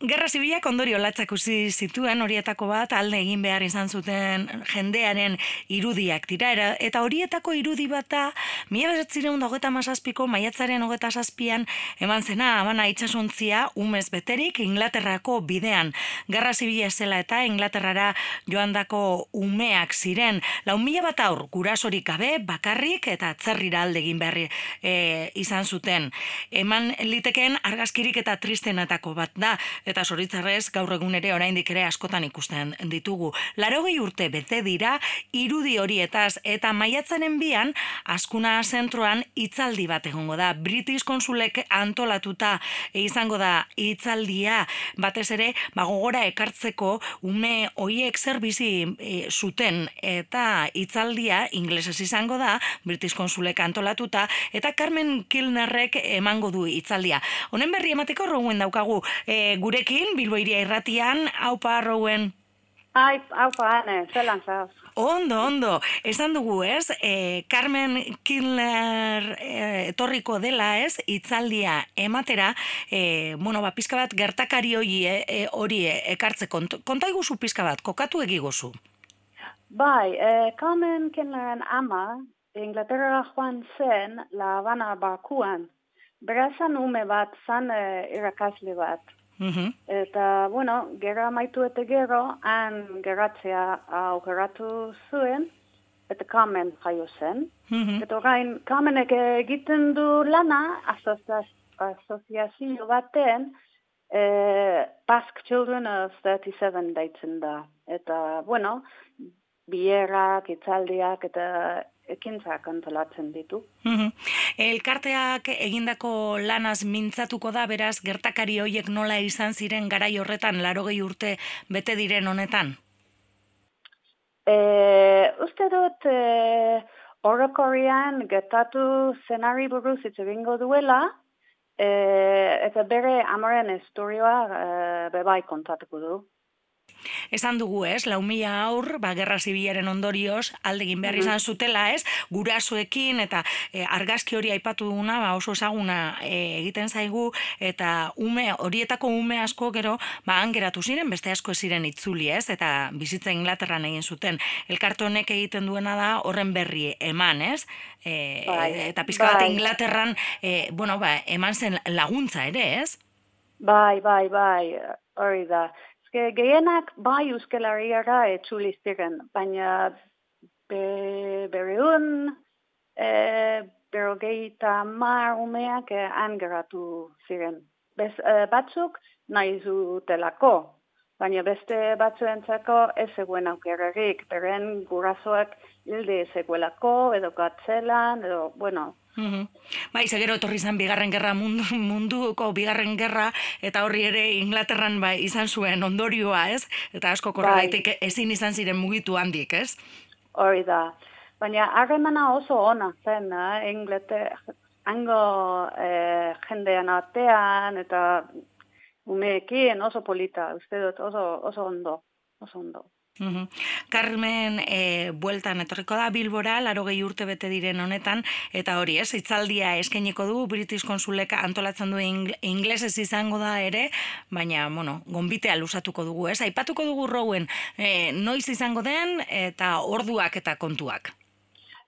Gerra zibilak ondorio latzak uzi zituen horietako bat alde egin behar izan zuten jendearen irudiak dira eta horietako irudi bata mila beratzireun da hogeta mazazpiko maiatzaren hogeta zazpian eman zena abana itxasontzia umez beterik Inglaterrako bidean. Gerra zibila zela eta Inglaterrara joandako umeak ziren. Lau mila bat aur gurasorik gabe bakarrik eta atzerrira alde egin behar e, izan zuten. Eman liteken argazkirik eta tristenetako bat da eta soritzarrez gaur egun ere oraindik ere askotan ikusten ditugu. Larogei urte bete dira irudi horietaz eta maiatzaren bian askuna zentroan hitzaldi bat egongo da. British konsulek antolatuta izango da hitzaldia batez ere ba gogora ekartzeko ume hoiek zer bizi e, zuten eta hitzaldia ingelesez izango da British konsulek antolatuta eta Carmen Kilnerrek emango du hitzaldia. Honen berri emateko rouen daukagu e, gure gurekin, Bilbo iria irratian, haupa arrouen. Ai, haupa, ane, zelan zaz. Ondo, ondo. Esan dugu, ez? E, Carmen Kindler e, etorriko dela, ez? Itzaldia ematera, e, bueno, ba, pizka bat gertakari hori, e, hori ekartzeko. Konta iguzu pizka bat, kokatu egiguzu? Bai, e, Carmen Kindleren ama, Inglaterra joan zen, La Habana bakuan, berazan ume bat, zan e, irakasle bat. Mhm. Eta, bueno, gera maitu eta gero, han geratzea aukeratu zuen, eta kamen jaio zen. Mm Eta orain, kamenek egiten du lana, asoziazio baten, eh, Basque Children of 37 deitzen da. Eta, bueno, bierak, itzaldiak, eta ekintzak antolatzen ditu. Elkarteak egindako lanaz mintzatuko da, beraz, gertakari hoiek nola izan ziren garai horretan, larogei urte bete diren honetan? E, uste dut, e, orokorrian getatu zenari buruz hitz egingo duela, e, eta bere amaren historioa e, bebai kontatuko du. Esan dugu, ez, lau mila aur, ba, gerra zibilaren ondorioz, aldegin behar izan zutela, ez, gurasoekin eta e, argazki hori aipatu duguna, ba, oso ezaguna e, egiten zaigu, eta ume, horietako ume asko gero, ba, angeratu ziren, beste asko ziren itzuli, ez, eta bizitza Inglaterran egin zuten. Elkartu honek egiten duena da, horren berri eman, ez, e, bai, eta pizka bat bai. Inglaterran, e, bueno, ba, eman zen laguntza ere, ez? Bai, bai, bai, hori da. Ge, gehienak bai euskelariara etxulistiren, baina be, bereun e, berogeita mar umeak e, angeratu ziren. Bez, e, batzuk nahi zutelako, baina beste batzuentzako ez eguen aukerrerik, beren gurasoak hilde ezeguelako, edo gatzelan, edo, bueno, Mm Bai, segero etorri zen bigarren gerra mundu, munduko bigarren gerra eta horri ere Inglaterran bai izan zuen ondorioa, ez? Eta asko korregaitik bai. ezin izan ziren mugitu handik, ez? Hori da. Baina harremana oso ona zen, eh? Inglater, hango eh, jendean artean eta umeekin oso polita, uste dut oso, oso ondo, oso ondo. Carmen e, bueltan etorriko da Bilbora, laro gehi urte bete diren honetan, eta hori ez, itzaldia eskeniko du, British Konsuleka antolatzen du inglesez izango da ere, baina, bueno, gombitea lusatuko dugu, ez? Aipatuko dugu rouen, e, noiz izango den, eta orduak eta kontuak.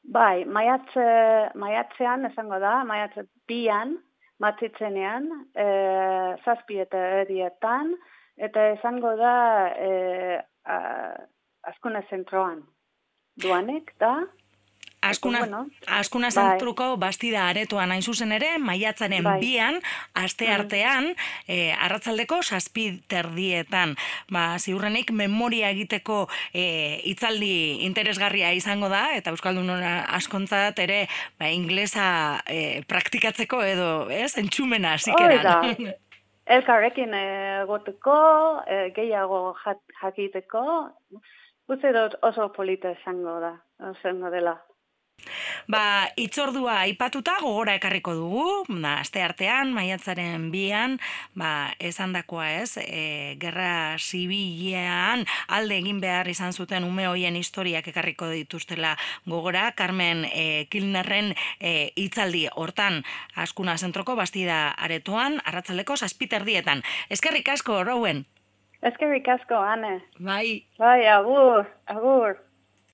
Bai, maiatze, maiatzean esango da, maiatze bian, matzitzenean, e, zazpi eta edietan, eta esango da, e, uh, askuna zentroan. Duanek, da? Askuna, bueno, askuna bai. zentruko bastida aretoan hain zuzen ere, maiatzaren bai. bian, aste mm. artean, e, arratzaldeko saspi terdietan. Ba, ziurrenik, memoria egiteko e, itzaldi interesgarria izango da, eta Euskaldun askontzat ere, ba, inglesa e, praktikatzeko edo, ez, entxumena, zikeran. elkarrekin egoteko, e, gehiago jakiteko, uste dut oso polita esango da, esango dela. Ba, itzordua aipatuta gogora ekarriko dugu, da, aste artean, maiatzaren bian, ba, esan dakoa ez, e, gerra zibilean alde egin behar izan zuten ume hoien historiak ekarriko dituztela gogora, Carmen e, Kilnerren e, itzaldi hortan askuna zentroko bastida aretoan, arratzaleko saspiter dietan. Eskerrik asko, Rowen? Eskerrik asko, Anne. Bai. Bai, agur, agur.